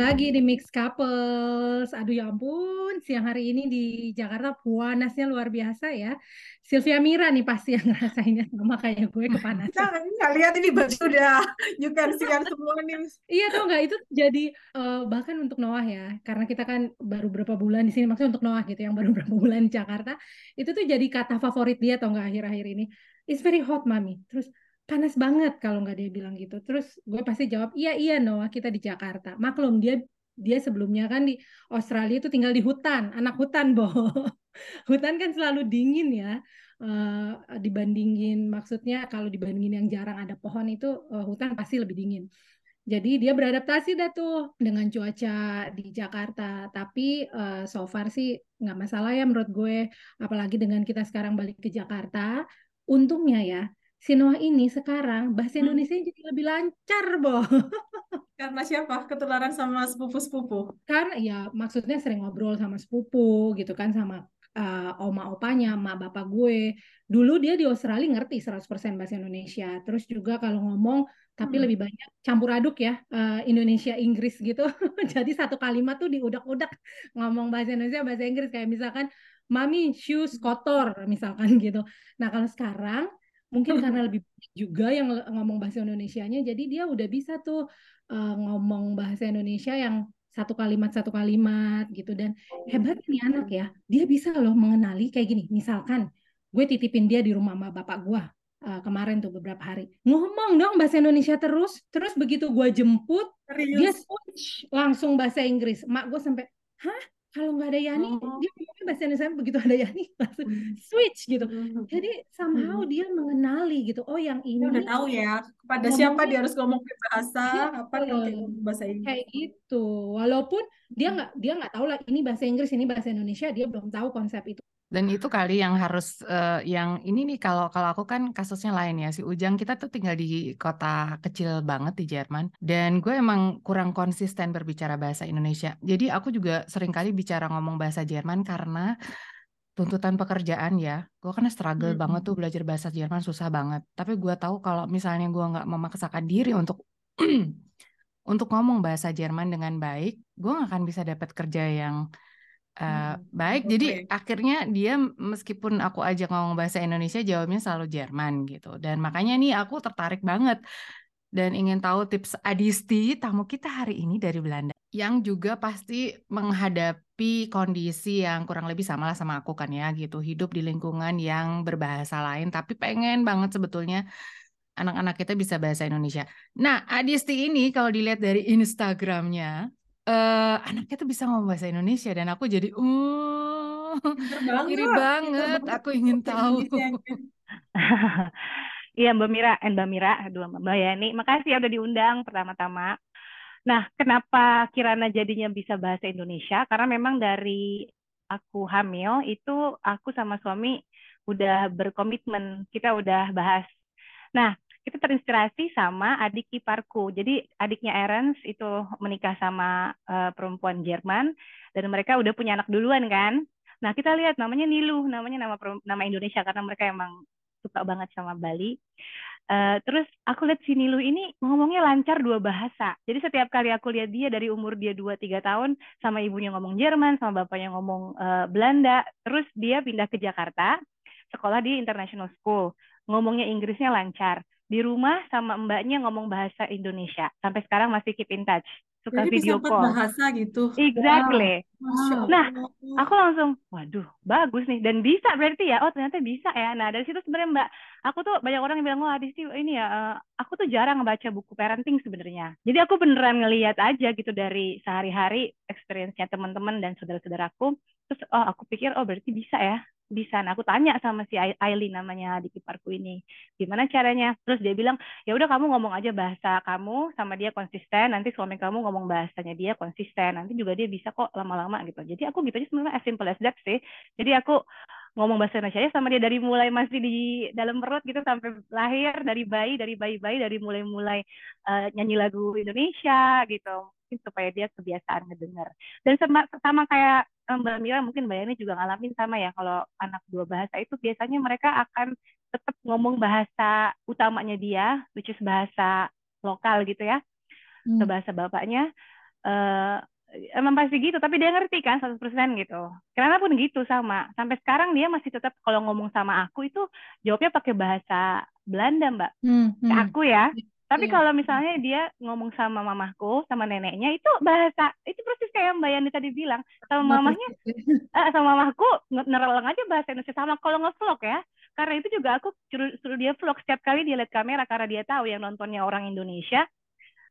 lagi di Mix Couples. Aduh ya ampun, siang hari ini di Jakarta panasnya luar biasa ya. Sylvia Mira nih pasti yang ngerasainnya sama kayak gue kepanasan. Kita nggak lihat ini baju udah you can see semua nih. Iya tau nggak itu jadi uh, bahkan untuk Noah ya, karena kita kan baru berapa bulan di sini maksudnya untuk Noah gitu yang baru berapa bulan di Jakarta, itu tuh jadi kata favorit dia tau nggak akhir-akhir ini. It's very hot mami. Terus panas banget kalau nggak dia bilang gitu. Terus gue pasti jawab, iya iya Noah kita di Jakarta. Maklum dia dia sebelumnya kan di Australia itu tinggal di hutan, anak hutan boh. hutan kan selalu dingin ya. Uh, dibandingin maksudnya kalau dibandingin yang jarang ada pohon itu uh, hutan pasti lebih dingin. Jadi dia beradaptasi dah tuh dengan cuaca di Jakarta. Tapi uh, so far sih nggak masalah ya menurut gue. Apalagi dengan kita sekarang balik ke Jakarta. Untungnya ya si Noah ini sekarang bahasa hmm. Indonesia hmm. jadi lebih lancar, Bo. Karena siapa? Ketularan sama sepupu-sepupu? Karena ya maksudnya sering ngobrol sama sepupu gitu kan sama uh, oma opanya, ma bapak gue. Dulu dia di Australia ngerti 100% bahasa Indonesia. Terus juga kalau ngomong tapi hmm. lebih banyak campur aduk ya uh, Indonesia Inggris gitu. Jadi satu kalimat tuh diudak-udak ngomong bahasa Indonesia bahasa Inggris kayak misalkan mami shoes kotor misalkan gitu. Nah, kalau sekarang mungkin karena lebih banyak juga yang ngomong bahasa Indonesia-nya jadi dia udah bisa tuh uh, ngomong bahasa Indonesia yang satu kalimat satu kalimat gitu. Dan hebat nih anak ya dia bisa loh mengenali kayak gini. Misalkan gue titipin dia di rumah sama bapak gue uh, kemarin tuh beberapa hari. Ngomong dong bahasa Indonesia terus terus begitu gue jemput Serius? dia switch langsung bahasa Inggris. Mak gue sampai hah kalau nggak ada Yani oh. dia ngomongnya bahasa Indonesia begitu ada Yani langsung hmm. switch gitu hmm. jadi somehow hmm. dia mengenali gitu oh yang ini dia udah tahu ya kepada siapa dia harus ngomong bahasa apa bahasa Inggris kayak gitu walaupun dia nggak dia nggak tahu lah ini bahasa Inggris ini bahasa Indonesia dia belum tahu konsep itu dan itu kali yang harus uh, yang ini nih kalau kalau aku kan kasusnya lain ya si Ujang kita tuh tinggal di kota kecil banget di Jerman dan gue emang kurang konsisten berbicara bahasa Indonesia. Jadi aku juga sering kali bicara ngomong bahasa Jerman karena tuntutan pekerjaan ya. Gue kan struggle hmm. banget tuh belajar bahasa Jerman susah banget. Tapi gue tahu kalau misalnya gue nggak memaksakan diri untuk untuk ngomong bahasa Jerman dengan baik, gue gak akan bisa dapat kerja yang Uh, baik, okay. jadi akhirnya dia meskipun aku ajak ngomong bahasa Indonesia jawabnya selalu Jerman gitu. Dan makanya nih aku tertarik banget dan ingin tahu tips Adisti tamu kita hari ini dari Belanda yang juga pasti menghadapi kondisi yang kurang lebih sama lah sama aku kan ya gitu hidup di lingkungan yang berbahasa lain tapi pengen banget sebetulnya anak-anak kita bisa bahasa Indonesia. Nah Adisti ini kalau dilihat dari Instagramnya uh, anaknya tuh bisa ngomong bahasa Indonesia dan aku jadi uh iri banget aku ingin tahu Iya Mbak Mira, eh, Mbak Mira, aduh Mbak Yani, makasih ya udah diundang pertama-tama. Nah, kenapa Kirana jadinya bisa bahasa Indonesia? Karena memang dari aku hamil itu aku sama suami udah berkomitmen, kita udah bahas. Nah, kita terinspirasi sama adik iparku. Jadi adiknya Erens itu menikah sama uh, perempuan Jerman dan mereka udah punya anak duluan kan. Nah kita lihat namanya Nilu, namanya nama nama Indonesia karena mereka emang suka banget sama Bali. Uh, terus aku lihat si Nilu ini ngomongnya lancar dua bahasa. Jadi setiap kali aku lihat dia dari umur dia 2-3 tahun sama ibunya ngomong Jerman, sama bapaknya ngomong uh, Belanda. Terus dia pindah ke Jakarta, sekolah di International School. Ngomongnya Inggrisnya lancar di rumah sama mbaknya ngomong bahasa Indonesia. Sampai sekarang masih keep in touch. Suka Jadi video call. bahasa gitu. Exactly. Wow. Nah, aku langsung, waduh, bagus nih. Dan bisa berarti ya, oh ternyata bisa ya. Nah, dari situ sebenarnya Mbak, aku tuh banyak orang yang bilang, wah Adisti ini ya, uh, aku tuh jarang baca buku parenting sebenarnya. Jadi aku beneran ngeliat aja gitu dari sehari-hari experience-nya teman-teman dan saudara-saudaraku. Terus, oh aku pikir, oh berarti bisa ya bisa. Nah, aku tanya sama si Aileen namanya di kiparku ini, gimana caranya? Terus dia bilang, ya udah kamu ngomong aja bahasa kamu sama dia konsisten, nanti suami kamu ngomong bahasanya dia konsisten, nanti juga dia bisa kok lama-lama gitu. Jadi aku gitu aja sebenarnya as simple as that sih. Jadi aku ngomong bahasa Indonesia sama dia dari mulai masih di dalam perut gitu sampai lahir dari bayi dari bayi-bayi dari mulai-mulai uh, nyanyi lagu Indonesia gitu mungkin supaya dia kebiasaan ngedengar dan sama sama kayak Mbak Mira mungkin Mbak Yani juga ngalamin sama ya kalau anak dua bahasa itu biasanya mereka akan tetap ngomong bahasa utamanya dia which is bahasa lokal gitu ya hmm. bahasa bapaknya eh emang pasti gitu tapi dia ngerti kan 100% gitu. Karena pun gitu sama sampai sekarang dia masih tetap kalau ngomong sama aku itu jawabnya pakai bahasa Belanda mbak. Hmm, ke hmm. aku ya tapi Iya. kalau misalnya dia ngomong sama mamahku sama neneknya itu bahasa itu persis kayak Mbak Yani tadi bilang sama mamahnya persis. eh, sama mamahku nge- nereleng aja bahasa Indonesia sama kalau ngevlog ya karena itu juga aku suruh, suruh dia vlog setiap kali dia lihat kamera karena dia tahu yang nontonnya orang Indonesia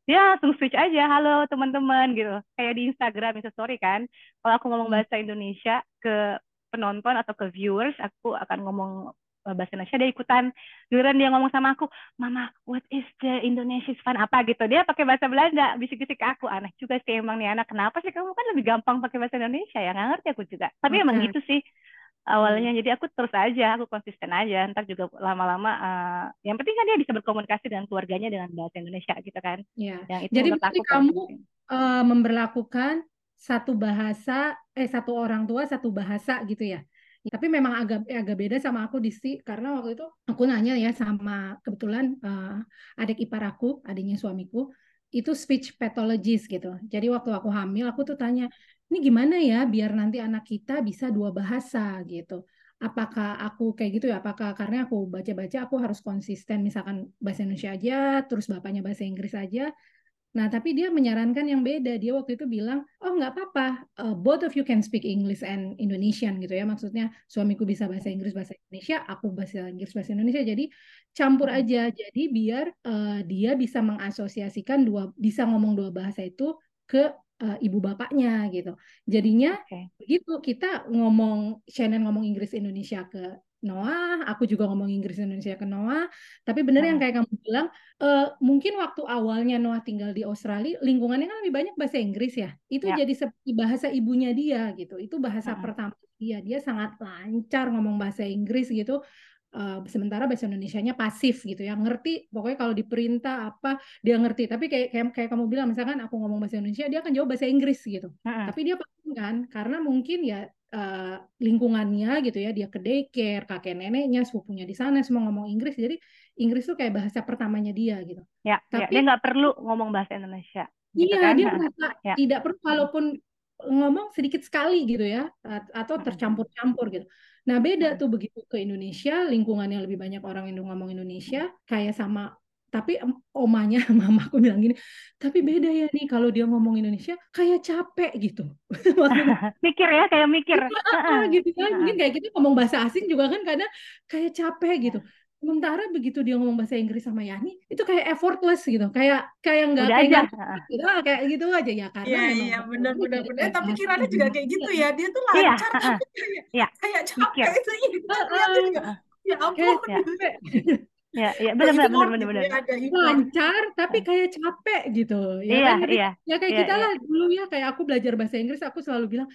dia langsung switch aja halo teman-teman gitu kayak di Instagram Insta Story kan kalau aku ngomong Hmm. bahasa Indonesia ke penonton atau ke viewers aku akan ngomong bahasa Indonesia dia ikutan. Giliran dia ngomong sama aku mama what is the Indonesian fun? Apa gitu. Dia pakai bahasa Belanda bisik-bisik ke aku. Aneh juga sih emang nih anak. Kenapa sih kamu? Kan lebih gampang pakai bahasa Indonesia ya. Nggak ngerti aku juga. Tapi emang Oke. gitu sih awalnya. Jadi aku terus aja aku konsisten aja. Ntar juga lama-lama eh, yang penting kan dia bisa berkomunikasi dengan keluarganya dengan bahasa Indonesia gitu kan. Ya. yang itu Jadi aku kamu penting. eh, memberlakukan satu bahasa, eh satu orang tua satu bahasa gitu ya. Tapi memang agak eh, agak beda sama aku di sini karena waktu itu aku nanya ya sama kebetulan eh, adik ipar aku, adiknya suamiku, itu speech pathologist gitu. Jadi waktu aku hamil aku tuh tanya, ini gimana ya biar nanti anak kita bisa dua bahasa gitu. Apakah aku kayak gitu ya? Apakah karena aku baca-baca aku harus konsisten misalkan bahasa Indonesia aja, terus bapaknya bahasa Inggris aja. Nah, tapi dia menyarankan yang beda. Dia waktu itu bilang, oh nggak apa-apa, uh, both of you can speak English and Indonesian gitu ya. Maksudnya suamiku bisa bahasa Inggris, bahasa Indonesia, aku bahasa Inggris, bahasa Indonesia. Jadi campur Hmm. aja. Jadi biar uh, dia bisa mengasosiasikan dua, bisa ngomong dua bahasa itu ke uh, ibu bapaknya gitu. Jadinya oke begitu kita ngomong, Shannon ngomong Inggris Indonesia ke Noah, aku juga ngomong Inggris Indonesia ke Noah. Tapi bener yang Heeh. kayak kamu bilang, eh, mungkin waktu awalnya Noah tinggal di Australia, lingkungannya kan lebih banyak bahasa Inggris ya. Itu ya jadi seperti bahasa ibunya dia gitu. Itu bahasa Heeh. pertama dia. Dia sangat lancar ngomong bahasa Inggris gitu. Eh, sementara bahasa Indonesianya pasif gitu ya. Ngerti, pokoknya kalau diperintah apa dia ngerti. Tapi kayak kayak, kayak kamu bilang, misalkan aku ngomong bahasa Indonesia, dia akan jawab bahasa Inggris gitu. Heeh. Tapi dia paham kan, karena mungkin ya eh, lingkungannya gitu ya, dia ke daycare, kakek neneknya, sepupunya di sana semua ngomong Inggris, jadi Inggris tuh kayak bahasa pertamanya dia gitu. ya ya dia Tapi nggak perlu ngomong bahasa Indonesia gitu iya kan dia Heeh. merasa ya tidak perlu, walaupun ngomong sedikit sekali gitu ya, at- atau Heeh. tercampur-campur gitu. Nah beda Heeh. tuh begitu ke Indonesia, lingkungannya lebih banyak orang Indo ngomong Indonesia, kayak sama tapi omanya mamaku bilang gini, tapi beda ya nih kalau dia ngomong Indonesia kayak capek gitu. Mikir ya kayak mikir apa Heeh. gitu kan mungkin kayak kita ngomong bahasa asing juga kan kadang kayak capek gitu Ya. sementara begitu dia ngomong bahasa Inggris sama Yani itu kayak effortless gitu kayak kayak nggak kayak aja gitu kayak gitu aja ya karena Iya, memang iya, benar, benar, benar. Eh, tapi bahasa Kirana juga kayak gitu dia ya. Dia tuh iya lancar, tapi kayak ya kayak capek itu. Iya, juga. Ya kayak ampun. Ya ya benar benar benar benar gitu benar ya, effort. lancar tapi kayak capek gitu. Ya iya kan iya. ya kayak iya kita iya. lah dulu ya kayak aku belajar bahasa Inggris aku selalu bilang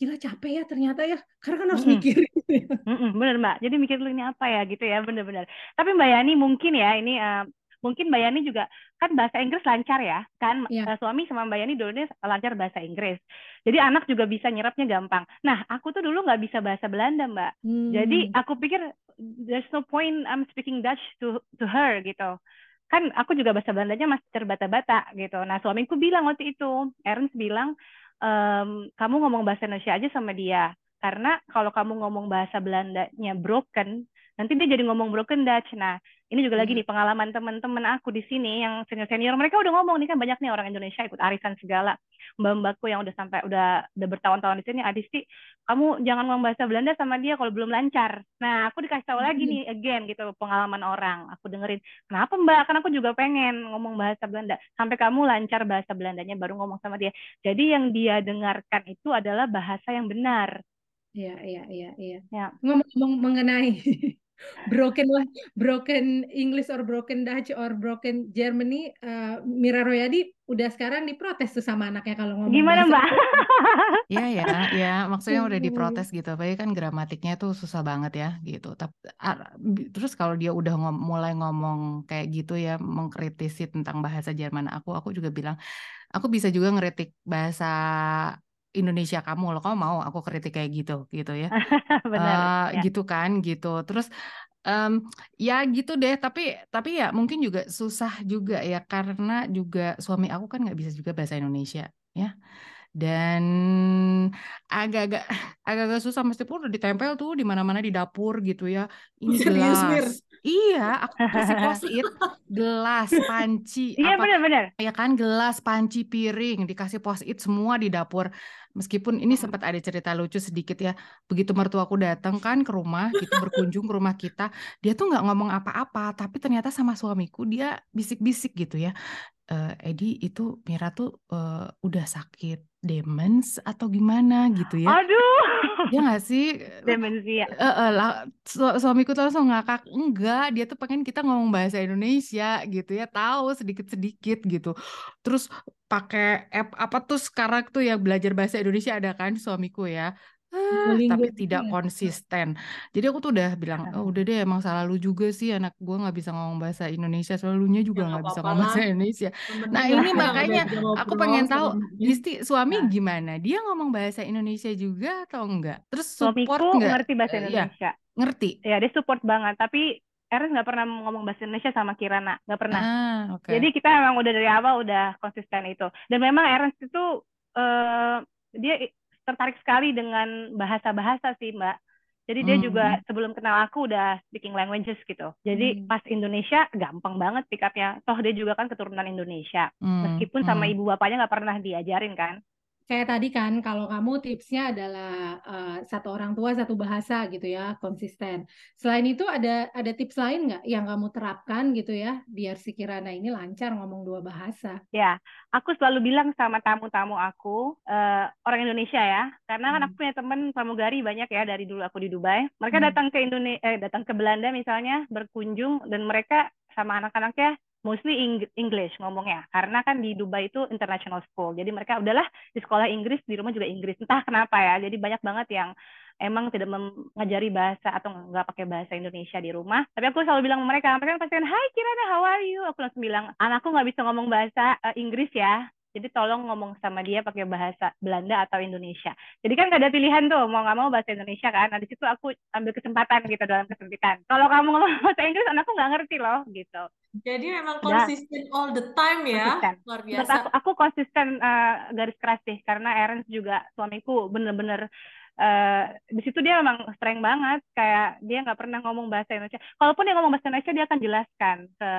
gila capek ya ternyata ya. Karena kan harus Mm-mm. mikir. Gitu ya. Mm-mm, bener mbak. Jadi mikir dulu ini apa ya gitu ya bener-bener tapi mbak Yani mungkin ya ini eh, mungkin mbak Yani juga kan bahasa Inggris lancar ya kan. Eh, suami sama mbak Yani dulunya lancar bahasa Inggris. Jadi anak juga bisa nyerapnya gampang. Nah aku tuh dulu nggak bisa bahasa Belanda mbak. Jadi Hmm. aku pikir there's no point I'm speaking Dutch to to her gitu. Kan aku juga bahasa Belandanya masih terbata-bata gitu. Nah suamiku bilang waktu itu Ernst bilang "Em, kamu ngomong bahasa Indonesia aja sama dia. Karena kalau kamu ngomong bahasa Belandanya broken nanti dia jadi ngomong broken Dutch. Nah ini juga lagi nih pengalaman teman-teman aku di sini yang senior-senior. Mereka udah ngomong nih kan banyak nih orang Indonesia ikut arisan segala. Mbak-mbakku yang udah sampai udah udah bertahun-tahun di sini Adisti kamu jangan ngomong bahasa Belanda sama dia kalau belum lancar. Nah aku dikasih tahu lagi nih again gitu pengalaman orang. Aku dengerin kenapa mbak? Kan aku juga pengen ngomong bahasa Belanda. Sampai kamu lancar bahasa Belandanya baru ngomong sama dia. Jadi yang dia dengarkan itu adalah bahasa yang benar. Iya, iya, iya, iya. ya. Ngomong-ngomong mengenai broken lah, broken English or broken Dutch or broken Germany, eh, Mira Royadi udah sekarang diprotes tuh sama anaknya kalau ngomong gimana bahasa mbak Iya ya, ya maksudnya udah diprotes gitu. Apalagi kan gramatiknya tuh susah banget ya gitu. Tapi terus kalau dia udah ngom- mulai ngomong kayak gitu ya, mengkritisi tentang bahasa Jerman aku, aku juga bilang, aku bisa juga ngeritik bahasa Indonesia kamu loh. Kamu mau aku kritik kayak gitu gitu ya? benar Eh, ya gitu kan gitu. Terus em, ya gitu deh. Tapi tapi ya mungkin juga susah juga ya karena juga suami aku kan nggak bisa juga bahasa Indonesia ya dan agak-agak agak-agak susah meskipun udah ditempel tuh di mana-mana di dapur gitu ya ini Serius, Mir? Iya aku kasih post-it gelas panci. Iya benar-benar. ya kan gelas panci piring dikasih post-it semua di dapur. Meskipun ini sempat ada cerita lucu sedikit ya. Begitu mertuaku datang kan ke rumah gitu berkunjung ke rumah kita dia tuh nggak ngomong apa-apa tapi ternyata sama suamiku dia bisik-bisik gitu ya. "Eh, Edi itu Mira tuh eh, udah sakit demens atau gimana gitu ya. Aduh, ya nggak sih? Demensia. Eh, eh, lah, su- suamiku tuh langsung ngakak enggak dia tuh pengen kita ngomong bahasa Indonesia gitu ya tahu sedikit-sedikit gitu. Terus pakai app apa tuh sekarang tuh yang belajar bahasa Indonesia ada kan suamiku ya Ah, tapi tidak ya? konsisten jadi aku tuh udah bilang oh, udah deh emang salah lu juga sih anak gua nggak bisa ngomong bahasa Indonesia selalunya juga Ya, nggak nggak bisa ngomong bahasa. Indonesia Yang nah ini makanya aku pengen tahu. Disti suami Nah. gimana dia ngomong bahasa Indonesia juga atau enggak terus support Suamiku nggak ngerti bahasa Eh, ya Indonesia. ngerti Ya, dia support banget. Tapi Ernest nggak pernah ngomong bahasa Indonesia sama Kirana, nggak pernah. Ah, oke. Jadi kita emang udah dari awal udah konsisten itu. Dan memang Ernest itu eh, dia tertarik sekali dengan bahasa-bahasa sih, Mbak. Jadi dia juga Hmm. sebelum kenal aku udah speaking languages gitu. Jadi Hmm. pas Indonesia gampang banget pikapnya. Toh dia juga kan keturunan Indonesia. Hmm, Meskipun sama hmm. ibu bapaknya nggak pernah diajarin kan. Kayak tadi kan, kalau kamu tipsnya adalah eh, satu orang tua satu bahasa gitu ya, konsisten. Selain itu ada ada tips lain nggak yang kamu terapkan gitu ya, biar si Kirana ini lancar ngomong dua bahasa? Ya, aku selalu bilang sama tamu-tamu aku, eh, orang Indonesia ya, karena kan Hmm. aku punya teman pramugari banyak ya dari dulu aku di Dubai. Mereka Hmm. datang ke Indonesia, eh, datang ke Belanda misalnya, berkunjung dan mereka sama anak-anaknya mostly Eng- English ngomongnya, karena kan di Dubai itu international school, jadi mereka udahlah di sekolah Inggris, di rumah juga Inggris, entah kenapa ya, jadi banyak banget yang emang tidak mengajari bahasa atau nggak pakai bahasa Indonesia di rumah. Tapi aku selalu bilang sama mereka, mereka pasti kan, Hai Kirana, how are you? Aku langsung bilang, anakku nggak bisa ngomong bahasa eh, Inggris ya. Jadi tolong ngomong sama dia pakai bahasa Belanda atau Indonesia. Jadi kan nggak ada pilihan tuh, mau nggak mau bahasa Indonesia kan. Nah di situ aku ambil kesempatan gitu dalam kesempitan. Kalau kamu ngomong bahasa Inggris, anakku nggak ngerti loh gitu. Jadi memang konsisten all the time ya. Konsisten. Luar biasa. aku, aku konsisten eh, garis keras sih, karena Ernst juga suamiku bener-bener eh, di situ dia memang strength banget, kayak dia nggak pernah ngomong bahasa Indonesia. Kalaupun dia ngomong bahasa Indonesia, dia akan jelaskan ke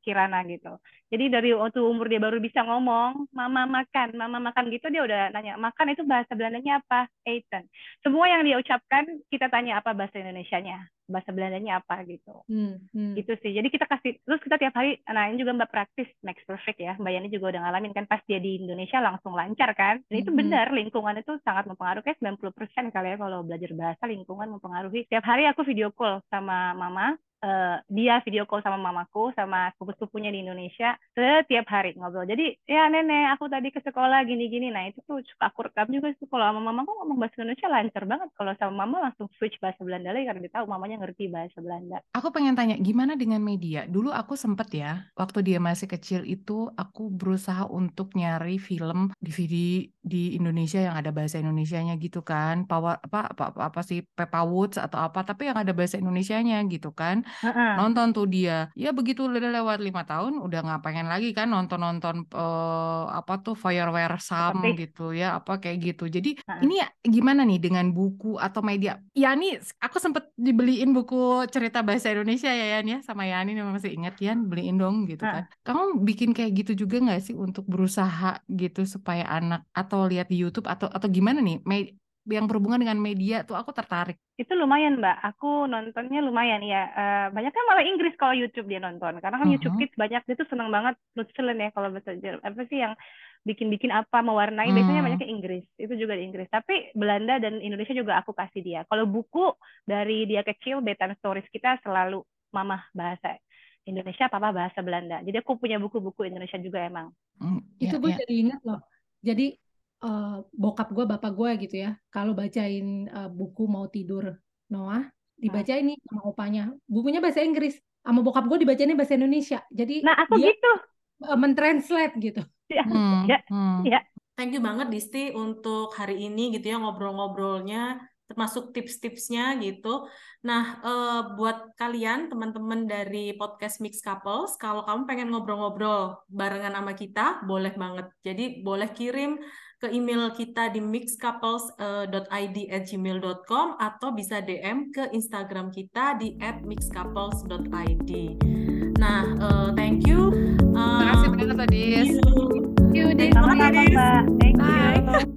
Kirana gitu. Jadi dari waktu umur dia baru bisa ngomong, mama makan, mama makan gitu, dia udah nanya, makan itu bahasa Belandanya apa? Eten. Semua yang dia ucapkan, kita tanya apa bahasa Indonesianya, bahasa Belandanya apa gitu Hmm, hmm. gitu sih. Jadi kita kasih terus kita tiap hari nah ini juga Mbak praktis makes perfect ya. Mbak Yani juga udah ngalamin kan pas dia di Indonesia langsung lancar kan. Dan itu Mhm. benar lingkungan itu sangat mempengaruhi kayak 90% kali ya kalau belajar bahasa lingkungan mempengaruhi. Tiap hari aku video call sama mama eh, dia video call sama mamaku sama sepupu-sepupunya di Indonesia setiap hari ngobrol. Jadi ya nenek aku tadi ke sekolah gini-gini. Nah itu tuh suka aku rekam juga sih kalau sama mamaku ngomong bahasa Indonesia lancar banget. Kalau sama mama langsung switch bahasa Belanda lagi karena dia tahu mamanya ngerti bahasa Belanda. Aku pengen tanya, gimana dengan media? Dulu aku sempet ya, waktu dia masih kecil itu, aku berusaha untuk nyari film DVD di Indonesia yang ada bahasa Indonesianya gitu kan. Power, apa, apa, apa, apa sih, Peppa Woods atau apa, tapi yang ada bahasa Indonesianya gitu kan. Heeh. Nonton tuh dia. Ya begitu udah lewat lima tahun, udah nggak pengen lagi kan nonton-nonton eh, apa tuh Fireware Sam Seperti gitu ya, apa kayak gitu. Jadi Heeh. ini gimana nih dengan buku atau media? Ya nih, aku sempet dibeliin buku cerita bahasa Indonesia ya Yan ya sama Yani masih ingat Yan beliin dong gitu kan. Kamu bikin kayak gitu juga nggak sih untuk berusaha gitu supaya anak atau lihat di YouTube atau atau gimana nih? Yang berhubungan dengan media tuh aku tertarik. Itu lumayan, Mbak. Aku nontonnya lumayan ya. Eh, banyak kan malah Inggris kalau YouTube dia nonton. Karena kan YouTube Mhm. Kids banyak dia tuh seneng banget Nutselen ya kalau bahasa Jerman. Apa sih yang bikin-bikin apa mewarnai biasanya Hmm. banyaknya Inggris. Itu juga di Inggris. Tapi Belanda dan Indonesia juga aku kasih dia. Kalau buku dari dia kecil bedtime stories kita selalu mamah bahasa Indonesia, papa bahasa Belanda. Jadi aku punya buku-buku Indonesia juga emang. Hmm, Itu ya, gue ya. jadi ingat loh. Jadi eh, bokap gue, bapak gue gitu ya, kalau bacain eh, buku mau tidur Noah, dibacain nih sama opanya. Bukunya bahasa Inggris, sama bokap gue dibacainnya bahasa Indonesia. Jadi Nah, aku dia gitu. eh, mentranslate gitu. Ya, Hmm, ya, hmm. ya. Thank you banget Disti untuk hari ini gitu ya ngobrol-ngobrolnya termasuk tips-tipsnya gitu. Nah, uh, buat kalian teman-teman dari podcast Mix Couples, kalau kamu pengen ngobrol-ngobrol barengan sama kita, boleh banget. Jadi boleh kirim ke email kita di mixcouples.id eh, at gmail.com atau bisa DM ke Instagram kita di at mixcouples.id. Nah, uh, thank you. Terima kasih eh, banyak, Tadi. Thank you, Thank you, Thank you. Thank you. Thank you. Thank you. Thank you.